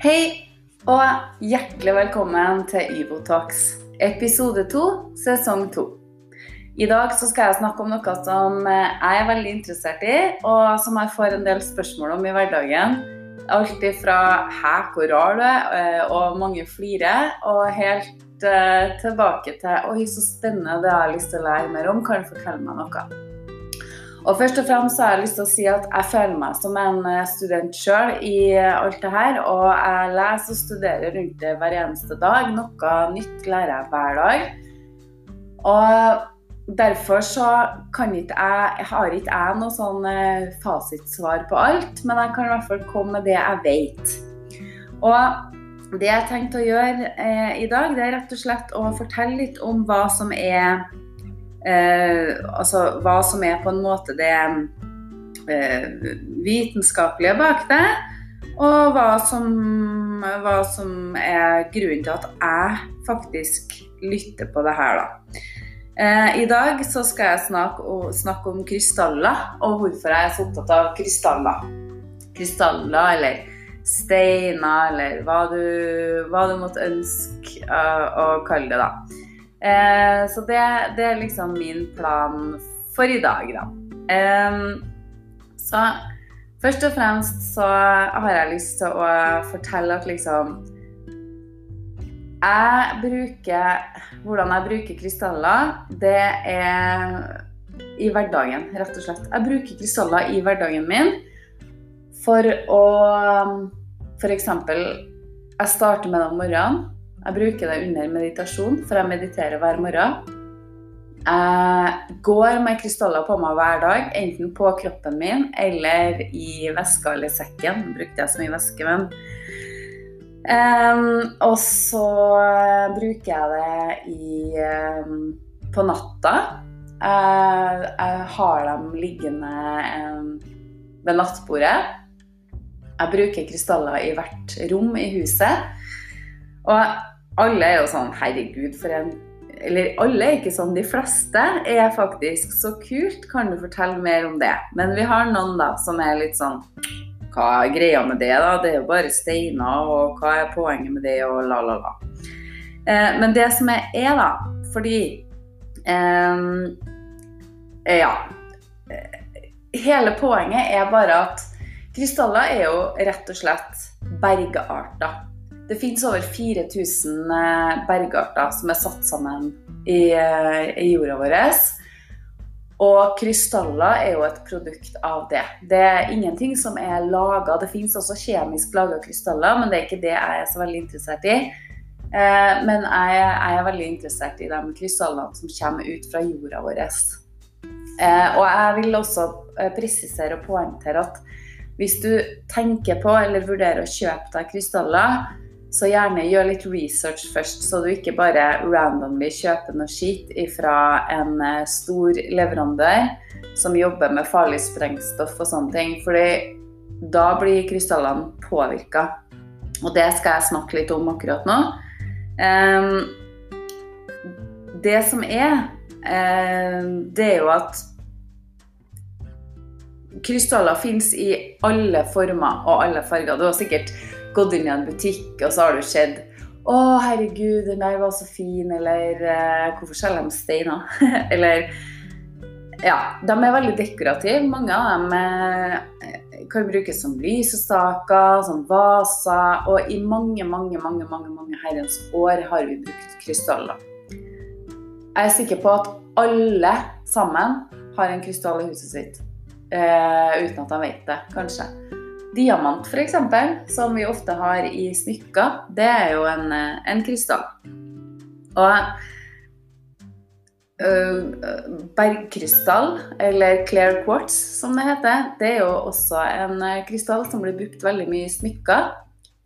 Hei og hjertelig velkommen til Yvotalks, episode to, sesong to. I dag skal jeg snakke om noe som jeg er veldig interessert i, og som jeg får en del spørsmål om i hverdagen. Alt fra 'hæ, hvor rar du er?' og 'mange flirer', og helt uh, tilbake til 'oi, så spennende, det har jeg lyst til å lære mer om', kan du fortelle meg noe? Og først og fremst så har jeg lyst til å si at jeg føler meg som en eh, student sjøl i eh, alt det her. Og jeg leser og studerer rundt det hver eneste dag. Noe nytt lærer jeg hver dag. Og derfor så kan ikke jeg har ikke jeg noe sånn eh, fasitsvar på alt, men jeg kan i hvert fall komme med det jeg vet. Og det jeg tenkte å gjøre eh, i dag, det er rett og slett å fortelle litt om hva som er altså hva som er på en måte det eh, vitenskapelige bak det, og hva som, hva som, er grunnen til at jeg faktisk lytter på det her, da. Eh, I dag så skal jeg snakke, om krystaller, og hvorfor jeg er så opptatt av krystaller. Krystaller eller steiner, eller hva du, hva du måtte ønske å kalle det, da. Eh, så det, det, er liksom min plan for i dag, da. Eh, så først og fremst så har jeg lyst til å fortelle at liksom Jeg bruker Hvordan jeg bruker krystaller, det er i hverdagen, rett og slett. Jeg bruker krystaller i hverdagen min for å F.eks. Jeg starter med det om morgenen. Jeg bruker det under meditasjon, for jeg mediterer hver morgen. Jeg går med krystaller på meg hver dag, enten på kroppen min eller i veska eller sekken. Brukte jeg så mye væske, men um, Og så bruker jeg det i, um, på natta. Jeg, jeg, har dem liggende um, ved nattbordet. Jeg bruker krystaller i hvert rom i huset. Og alle er jo sånn Herregud, for en Eller alle er ikke sånn. De fleste er faktisk så kult. Kan du fortelle mer om det? Men vi har noen da som er litt sånn Hva er greia med det, da? Det er jo bare steiner, og hva er poenget med det, og la, la, la. Eh, men det som er, er da Fordi eh, Ja. Hele poenget er bare at krystaller er jo rett og slett bergarter. Det finnes over 4000 eh, bergarter som er satt sammen i, eh, i jorda vår. Og krystaller er jo et produkt av det. Det er ingenting som er laga. Det finnes også kjemisk laga krystaller, men det er ikke det jeg er så veldig interessert i. Eh, men jeg er veldig interessert i de krystallene som kommer ut fra jorda vår. Og jeg vil også presisere og poengtere at hvis du tenker på eller vurderer å kjøpe deg krystaller, så gjerne gjør litt research først, så du ikke bare randomly kjøper noe skit fra en eh, stor leverandør som jobber med farlig sprengstoff og sånne ting. Fordi da blir krystallene påvirka. Og det skal jeg snakke litt om akkurat nå. Det som er, um, det er jo at krystaller fins i alle former og alle farger. Du har sikkert gått inn i en butikk, og så har du sett å, herregud, den der var så fin, eller uh, hvorfor selger de steiner? eller Ja, de er veldig dekorative. Mange av dem uh, kan brukes som lysestaker, som vaser, og i mange, mange, mange, mange, mange herrens år har vi brukt krystaller. Jeg er sikker på at alle sammen har en krystall i huset sitt. Uh, uten at de vet det, kanskje. Diamant f.eks., som vi ofte har i smykker, det er jo en, eh, en krystall. Og øh, bergkrystall, eller clear quartz som det heter, det er jo også en krystall som blir brukt veldig mye i smykker.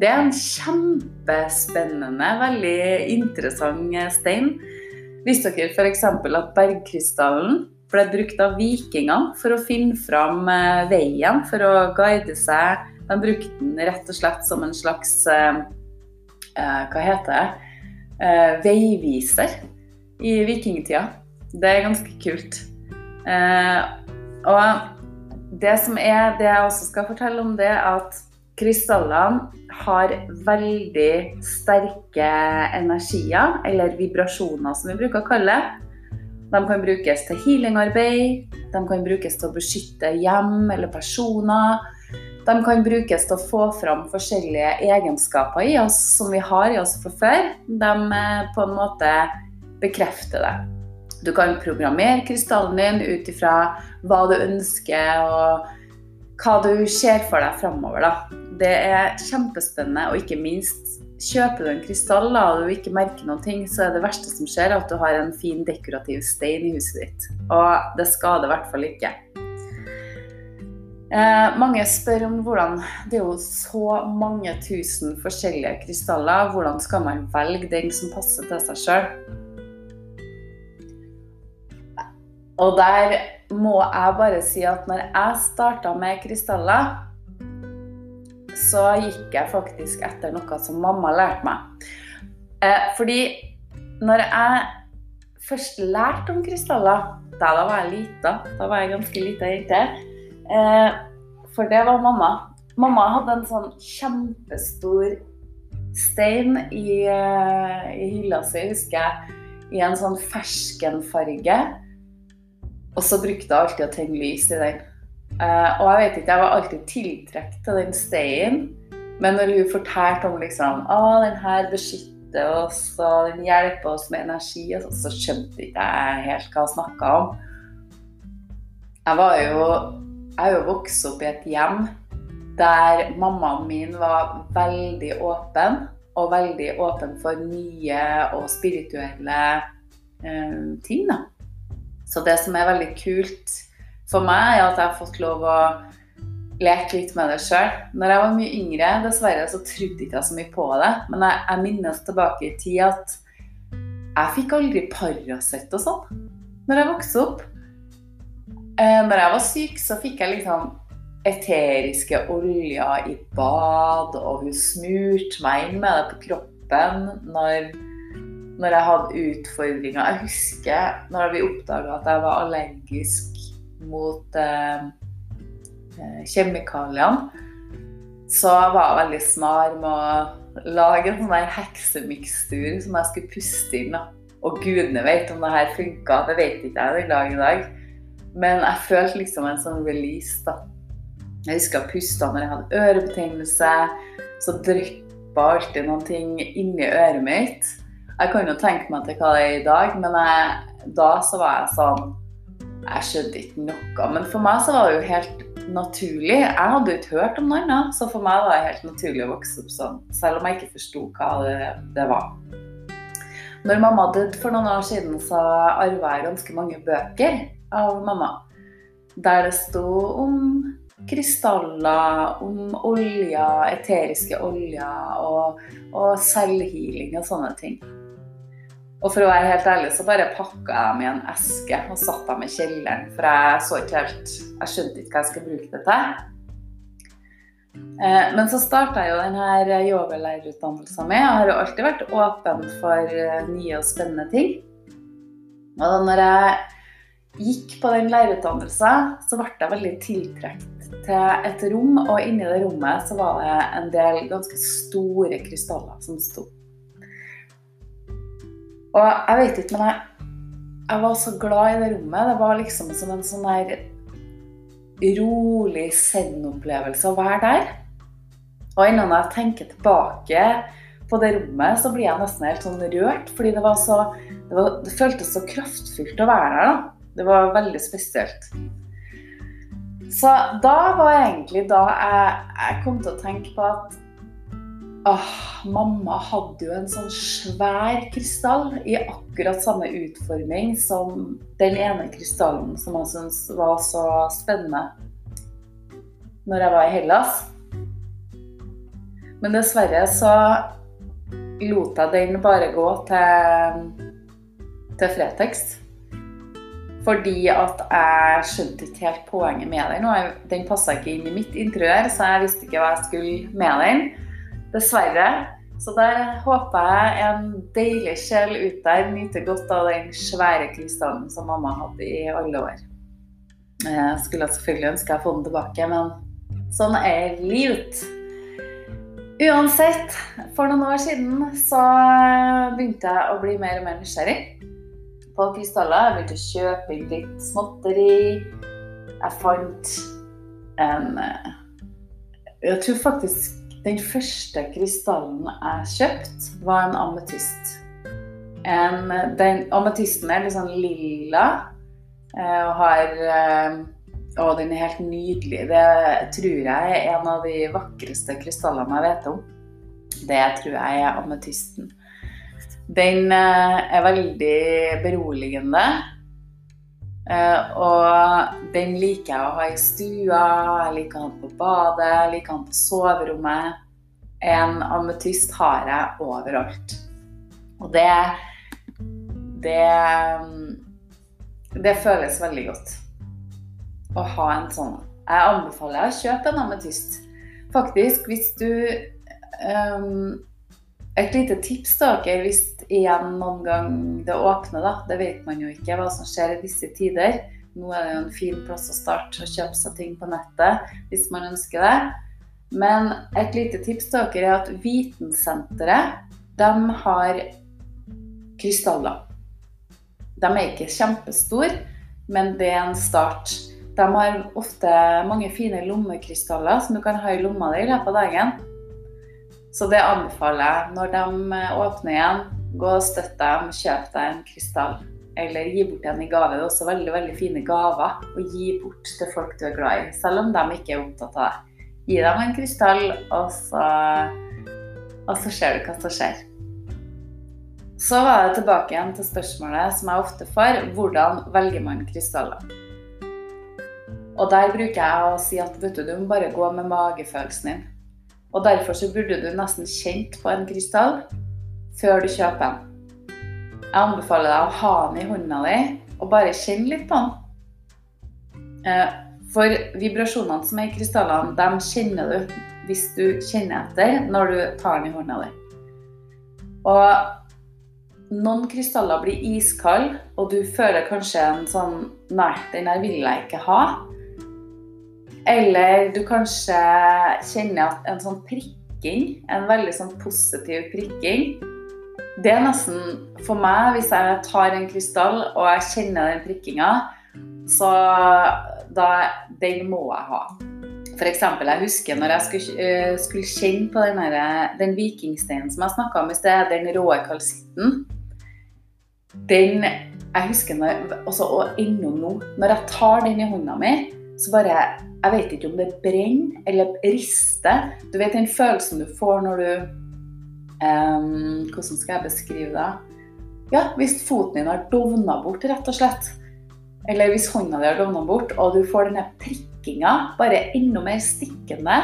Det er en kjempespennende, veldig interessant stein. Visste dere f.eks. at bergkrystallen ble brukt av vikingene for å finne fram eh, veien, for å guide seg. De brukte den rett og slett som en slags eh, eh, Hva heter det? veiviser i vikingtida. Det er ganske kult. og det som er det jeg også skal fortelle om, det er at krystallene har veldig sterke energier, eller vibrasjoner som vi bruker å kalle det. De kan brukes til healingarbeid, de kan brukes til å beskytte hjem eller personer. De kan brukes til å få fram forskjellige egenskaper i oss som vi har i oss fra før. De eh, på en måte bekrefter det. Du kan programmere krystallen din ut ifra hva du ønsker og hva du ser for deg framover. Det er kjempespennende, og ikke minst kjøper du en krystall og du ikke merker noen ting, så er det verste som skjer at du har en fin dekorativ stein i huset ditt. Og det skader i hvert fall ikke. Eh, mange spør om hvordan Det er jo så mange tusen forskjellige krystaller. Hvordan skal man velge den som passer til seg sjøl? Og der må jeg bare si at når jeg starta med krystaller, så gikk jeg faktisk etter noe som mamma lærte meg. Eh, fordi når jeg først lærte om krystaller, da, var jeg lita, da var jeg ganske lita jente, eh, for det var mamma. Mamma hadde en sånn kjempestor stein i, eh, i hylla si, husker jeg, i en sånn ferskenfarge. Og så brukte jeg alltid å tenne lys i den. Uh, og jeg vet ikke, jeg var alltid tiltrukket til den steinen. Men når hun fortalte om liksom, å, den her beskytter oss, og den hjelper oss med energi, så, så skjønte ikke jeg helt hva hun snakka om. Jeg var jo Jeg er jo vokst opp i et hjem der mammaen min var veldig åpen. Og veldig åpen for nye og spirituelle uh, ting. da. Så det som er veldig kult for meg, er at jeg har fått lov å leke litt med det sjøl. Når jeg var mye yngre, dessverre, så trodde ikke jeg så mye på det. Men jeg, jeg minnes tilbake i tid at jeg fikk aldri Paracet og sånn når jeg vokste opp. Eh, når jeg var syk, så fikk jeg liksom eteriske oljer i bad, og hun smurte meg inn med det på kroppen når når jeg hadde utfordringer. Jeg husker når vi oppdaga at jeg var allergisk mot eh, eh, kjemikaliene, så var jeg veldig snar med å lage en sånn heksemikstur som jeg skulle puste inn. Og gudene vet om det her funka, det vet ikke jeg den dag i dag. Men jeg følte liksom en sånn release, da. Jeg husker jeg pusta når jeg hadde ørebetennelse. Så dryppa alltid noen ting inni øret mitt. Jeg kan jo tenke meg til hva det er i dag, men jeg, da så var jeg sånn Jeg skjønte ikke noe. Men for meg så var det jo helt naturlig. Jeg hadde jo ikke hørt om noe annet, så for meg var det helt naturlig å vokse opp sånn. Selv om jeg ikke forsto hva det, det, var. Når mamma døde for noen år siden, så arva jeg ganske mange bøker av mamma. Der det sto om krystaller, om olja, eteriske oljer og, og selvhealing og sånne ting. Og for å være helt ærlig så bare pakka jeg dem i en eske og satte dem i kjelleren. For jeg så ikke helt Jeg skjønte ikke hva jeg skulle bruke det til. Eh, men så starta jeg jo denne yogalærerutdannelsen med. Jeg har jo alltid vært åpen for eh, nye og spennende ting. Og da når jeg gikk på den lærerutdannelsen, så ble jeg veldig tiltrukket til et rom. Og inni det rommet så var det en del ganske store krystaller som sto. Og jeg vet ikke, men jeg, jeg var så glad i det rommet. Det var liksom som en sånn der rolig zen-opplevelse å være der. Og når jeg tenker tilbake på det rommet, så blir jeg nesten helt sånn rørt. Fordi det var så Det, var, det føltes så kraftfullt å være der, da. Det var veldig spesielt. Så da var egentlig da jeg, jeg kom til å tenke på at Åh, mamma hadde jo en sånn svær krystall i akkurat samme utforming som den ene krystallen som jeg syntes var så spennende når jeg var i Hellas. Men dessverre så lot jeg den bare gå til, til Fretex. Fordi at jeg skjønte ikke helt poenget med den. Den passa ikke inn i mitt interiør, så jeg visste ikke hva jeg skulle med den. Dessverre. Så der håper jeg en deilig sjel ut der nyter godt av den svære krystallen som mamma hadde i alle år. Jeg skulle selvfølgelig ønske jeg få den tilbake, men sånn er livet. Uansett, for noen år siden så begynte jeg å bli mer og mer nysgjerrig på krystaller. Jeg begynte å kjøpe inn litt småtteri. Jeg fant en Jeg tror faktisk den første krystallen jeg kjøpte, var en ametyst. En, den, ametysten er litt sånn lilla eh, og har eh, Å, den er helt nydelig. Det tror jeg er en av de vakreste krystallene jeg vet om. Det tror jeg er ametysten. Den eh, er veldig beroligende. Og den liker jeg å ha i stua, jeg liker den på badet, jeg liker den på soverommet. En ametyst har jeg overalt. Og det Det Det føles veldig godt å ha en sånn. Jeg anbefaler å kjøpe en ametyst. Faktisk, hvis du um, Et lite tips til dere hvis igjen noen gang det åpner, da. Det vet man jo ikke hva som skjer i disse tider. Nå er det jo en fin plass å starte å kjøpe seg ting på nettet hvis man ønsker det. Men et lite tips til dere er at Vitensenteret de har krystaller. De er ikke kjempestore, men det er en start. De har ofte mange fine lommekrystaller som du kan ha i lomma di i løpet av dagen. Så det anbefaler jeg. Når de åpner igjen, gå og støtt dem, kjøp deg en krystall. Eller gi bort en i gave. Det er også veldig veldig fine gaver å gi bort til folk du er glad i, selv om de ikke er opptatt av det. Gi dem en krystall, og så, og så ser du hva som skjer. Så var jeg tilbake igjen til spørsmålet som jeg ofte får. Hvordan velger man krystaller? Og der bruker jeg å si at vet du, du må bare gå med magefølelsen din. Og derfor så burde du nesten kjent på en krystall før du kjøper den. Jeg anbefaler deg å ha den i hånda di og bare kjenne litt på den. For vibrasjonene som er i krystallene, dem kjenner du hvis du kjenner etter når du tar den i hånda di. Og noen krystaller blir iskalde, og du føler kanskje en sånn Nei, den her vil jeg ikke ha. Eller du kanskje kjenner en sånn prikking, en veldig sånn positiv prikking Det er nesten for meg, hvis jeg tar en krystall og jeg kjenner den prikkinga, så da Den må jeg ha. F.eks. jeg husker når jeg skulle, skulle kjenne på den, her, den vikingsteinen som jeg snakka om i sted, den råe kalsitten. Den jeg husker når, også, Og ennå nå, når jeg tar den i hånda mi, så bare Jeg vet ikke om det brenner eller rister. Du vet den følelsen du får når du um, Hvordan skal jeg beskrive det? Ja, hvis foten din har dovna bort, rett og slett. Eller hvis hånda di har dovna bort, og du får denne prikkinga, bare enda mer stikkende,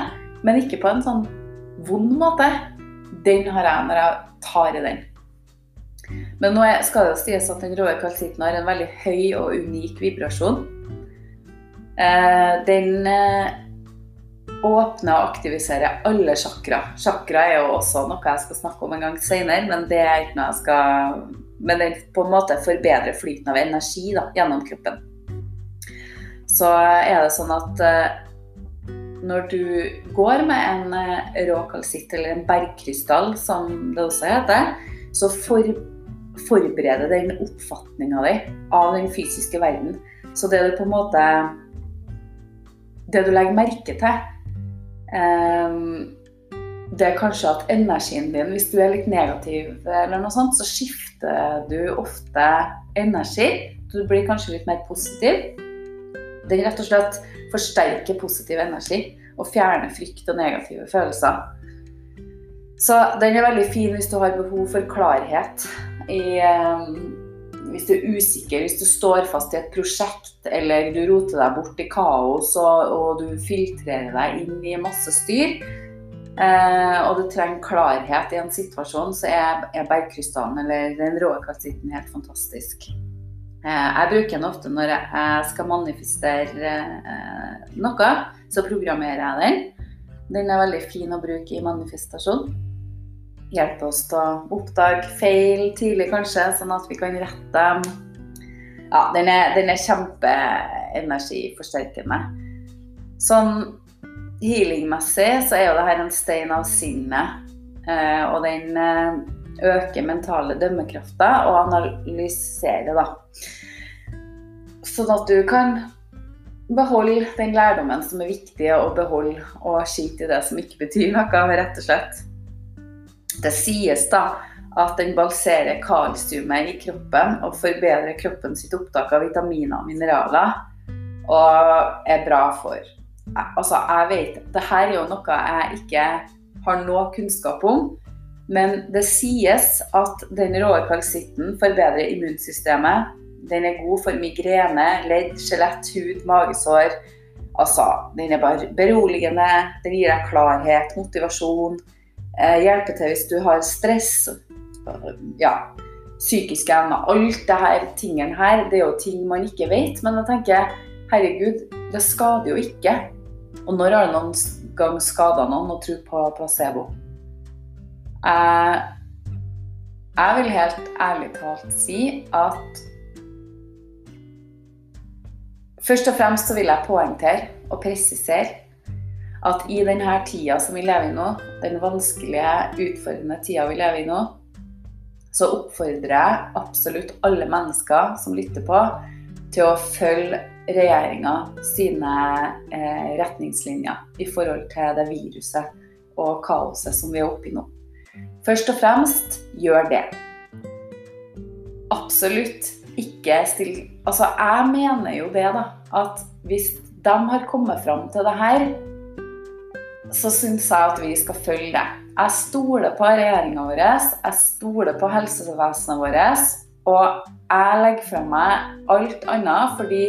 men ikke på en sånn vond måte. Den har jeg når jeg tar i den. Men nå skal det sies at den røde kalsitten har en veldig høy og unik vibrasjon. Den åpner og aktivisere alle chakra. Chakra er jo også noe jeg skal snakke om en gang senere, men det er ikke noe jeg skal Men den på en måte forbedrer flyten av energi da, gjennom kroppen. Så er det sånn at når du går med en rå kalsitt, eller en bergkrystall som det også heter, så for, forbereder den oppfatninga di av den fysiske verden. Så det du på en måte det du legger merke til, det er kanskje at energien din, hvis du er litt negativ, eller noe sånt, så skifter du ofte energi. Du blir kanskje litt mer positiv. Den rett og slett forsterker positiv energi og fjerner frykt og negative følelser. Så den er veldig fin hvis du har behov for klarhet i hvis du er usikker, hvis du står fast i et prosjekt, eller du roter deg bort i kaos og, og du filtrerer deg inn i masse styr, eh, og du trenger klarhet i en situasjon, så er, er bergkrystallen eller den rå kalsitten helt fantastisk. Eh, jeg bruker den ofte når jeg skal manifestere eh, noe, så programmerer jeg den. Den er veldig fin å bruke i manifestasjon hjelpe oss til å oppdage feil tidlig, kanskje, sånn at vi kan rette dem. Ja, den er, den er kjempeenergiforsterkende. Sånn healingmessig så er jo det en stein av sinnet. Eh, og den eh, øker mentale dømmekrafta og analyserer, da. Sånn at du kan beholde den lærdommen som er viktig å beholde, og skite i det som ikke betyr noe, rett og slett. Det sies da at den balanserer kalsiumet i kroppen og forbedrer kroppen sitt opptak av vitaminer og mineraler, og er bra for Altså, jeg vet Dette er jo noe jeg ikke har noe kunnskap om, men det sies at den rå kalsitten forbedrer immunsystemet. Den er god for migrene, ledd, skjelett, hud, magesår. Altså, den er bare beroligende. Den gir deg klarhet, motivasjon. Eh, hjelper til hvis du har stress. Ja, psykiske evner. Alt det her tingene her, det er jo ting man ikke vet. Men jeg tenker, herregud, det skader jo ikke. Og når har det noen gang skada noen å tro på placebo? Jeg, jeg vil helt ærlig talt si at Først og fremst så vil jeg poengtere og presisere at i denne tida som vi lever i nå, den vanskelige, utfordrende tida vi lever i nå, så oppfordrer jeg absolutt alle mennesker som lytter på, til å følge regjeringa sine eh, retningslinjer i forhold til det viruset og kaoset som vi er oppe i nå. Først og fremst gjør det. Absolutt ikke still Altså, jeg mener jo det, da. At hvis de har kommet fram til det her, så syns jeg at vi skal følge det. Jeg stoler på regjeringa vår, jeg stoler på helsevesenet vårt, og jeg legger fra meg alt annet fordi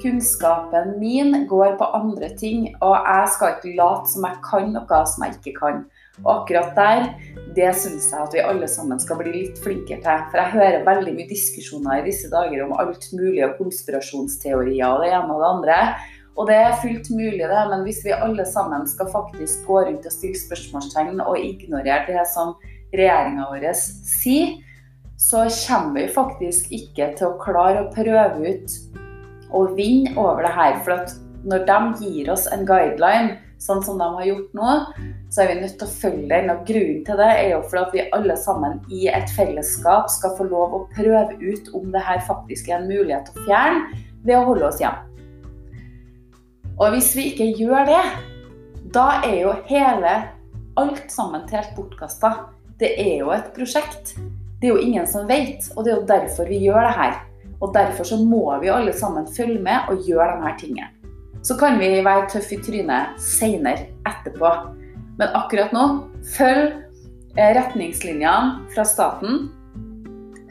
kunnskapen min går på andre ting, og jeg skal ikke late som jeg kan noe som jeg ikke kan. Og akkurat der, det syns jeg at vi alle sammen skal bli litt flinkere til. For jeg hører veldig mye diskusjoner i disse dager om alt mulig og konspirasjonsteorier og det ene og det andre. Og det er fullt mulig, det, men hvis vi alle sammen skal faktisk gå rundt og stille spørsmålstegn og ignorere det som regjeringa vår sier, så kommer vi faktisk ikke til å klare å prøve ut og vinne over det her. For når de gir oss en guideline, sånn som de har gjort nå, så er vi nødt til å følge den. Og grunnen til det er jo for at vi alle sammen i et fellesskap skal få lov å prøve ut om det her faktisk er en mulighet å fjerne ved å holde oss hjemme. Og hvis vi ikke gjør det, da er jo hele alt sammen helt bortkasta. Det er jo et prosjekt. Det er jo ingen som vet, og det er jo derfor vi gjør det her. Og derfor så må vi alle sammen følge med og gjøre de her. Så kan vi være tøffe i trynet seinere, etterpå. Men akkurat nå, følg eh, retningslinjene fra staten.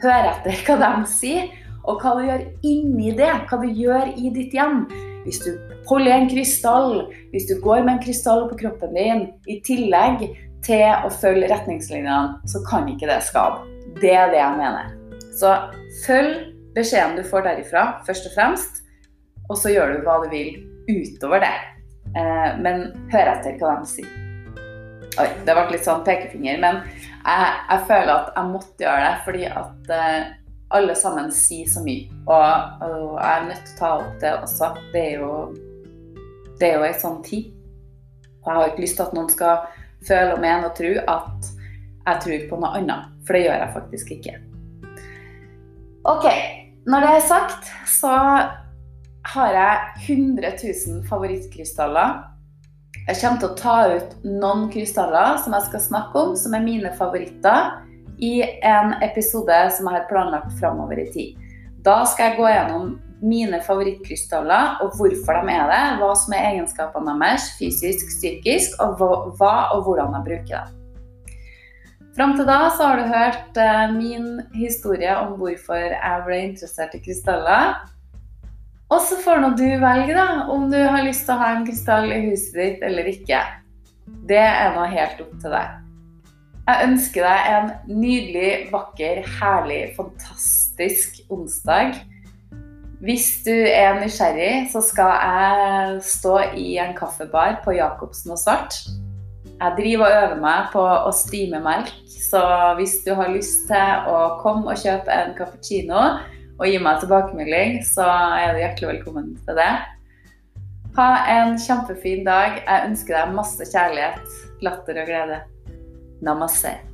Hør etter hva de sier, og hva du gjør inni det. Hva du gjør i ditt hjem. Hvis du holder en krystall, hvis du går med en krystall på kroppen din, i tillegg til å følge retningslinjene, så kan ikke det skade. Det er det jeg mener. Så følg beskjeden du får derifra, først og fremst. Og så gjør du hva du vil utover det. Eh, men hør etter hva de sier. Oi, det ble litt sånn pekefinger, men jeg, jeg, føler at jeg måtte gjøre det fordi at uh, alle sammen sier så mye. Og, og, jeg er nødt til å ta opp det også. Det er jo, det er jo en sånn tid. Og jeg har ikke lyst til at noen skal føle og mene og tro at jeg tror på noe annet. For det gjør jeg faktisk ikke. OK. Når det er sagt, så har jeg 100 000 favorittkrystaller. Jeg kommer til å ta ut noen krystaller som jeg skal snakke om, som er mine favoritter, i en episode som jeg har planlagt framover i tid. Da skal jeg gå gjennom mine favorittkrystaller og hvorfor de er det, hva som er egenskapene deres fysisk, psykisk, og hva og hvordan jeg bruker dem. Fram til da så har du hørt eh, min historie om hvorfor jeg ble interessert i krystaller. Og så får nå du velge da, om du har lyst til å ha en krystall i huset ditt eller ikke. Det er nå helt opp til deg. Jeg ønsker deg en nydelig, vakker, herlig, fantastisk onsdag. Hvis du er nysgjerrig, så skal jeg stå i en kaffebar på Jacobsen og Svart. Jeg driver og øver meg på å stime melk, så hvis du har lyst til å komme og kjøpe en cappuccino, og gi meg tilbakemelding, så er du hjertelig velkommen til det. Ha en kjempefin dag. Jeg ønsker deg masse kjærlighet, latter og glede. Namaste.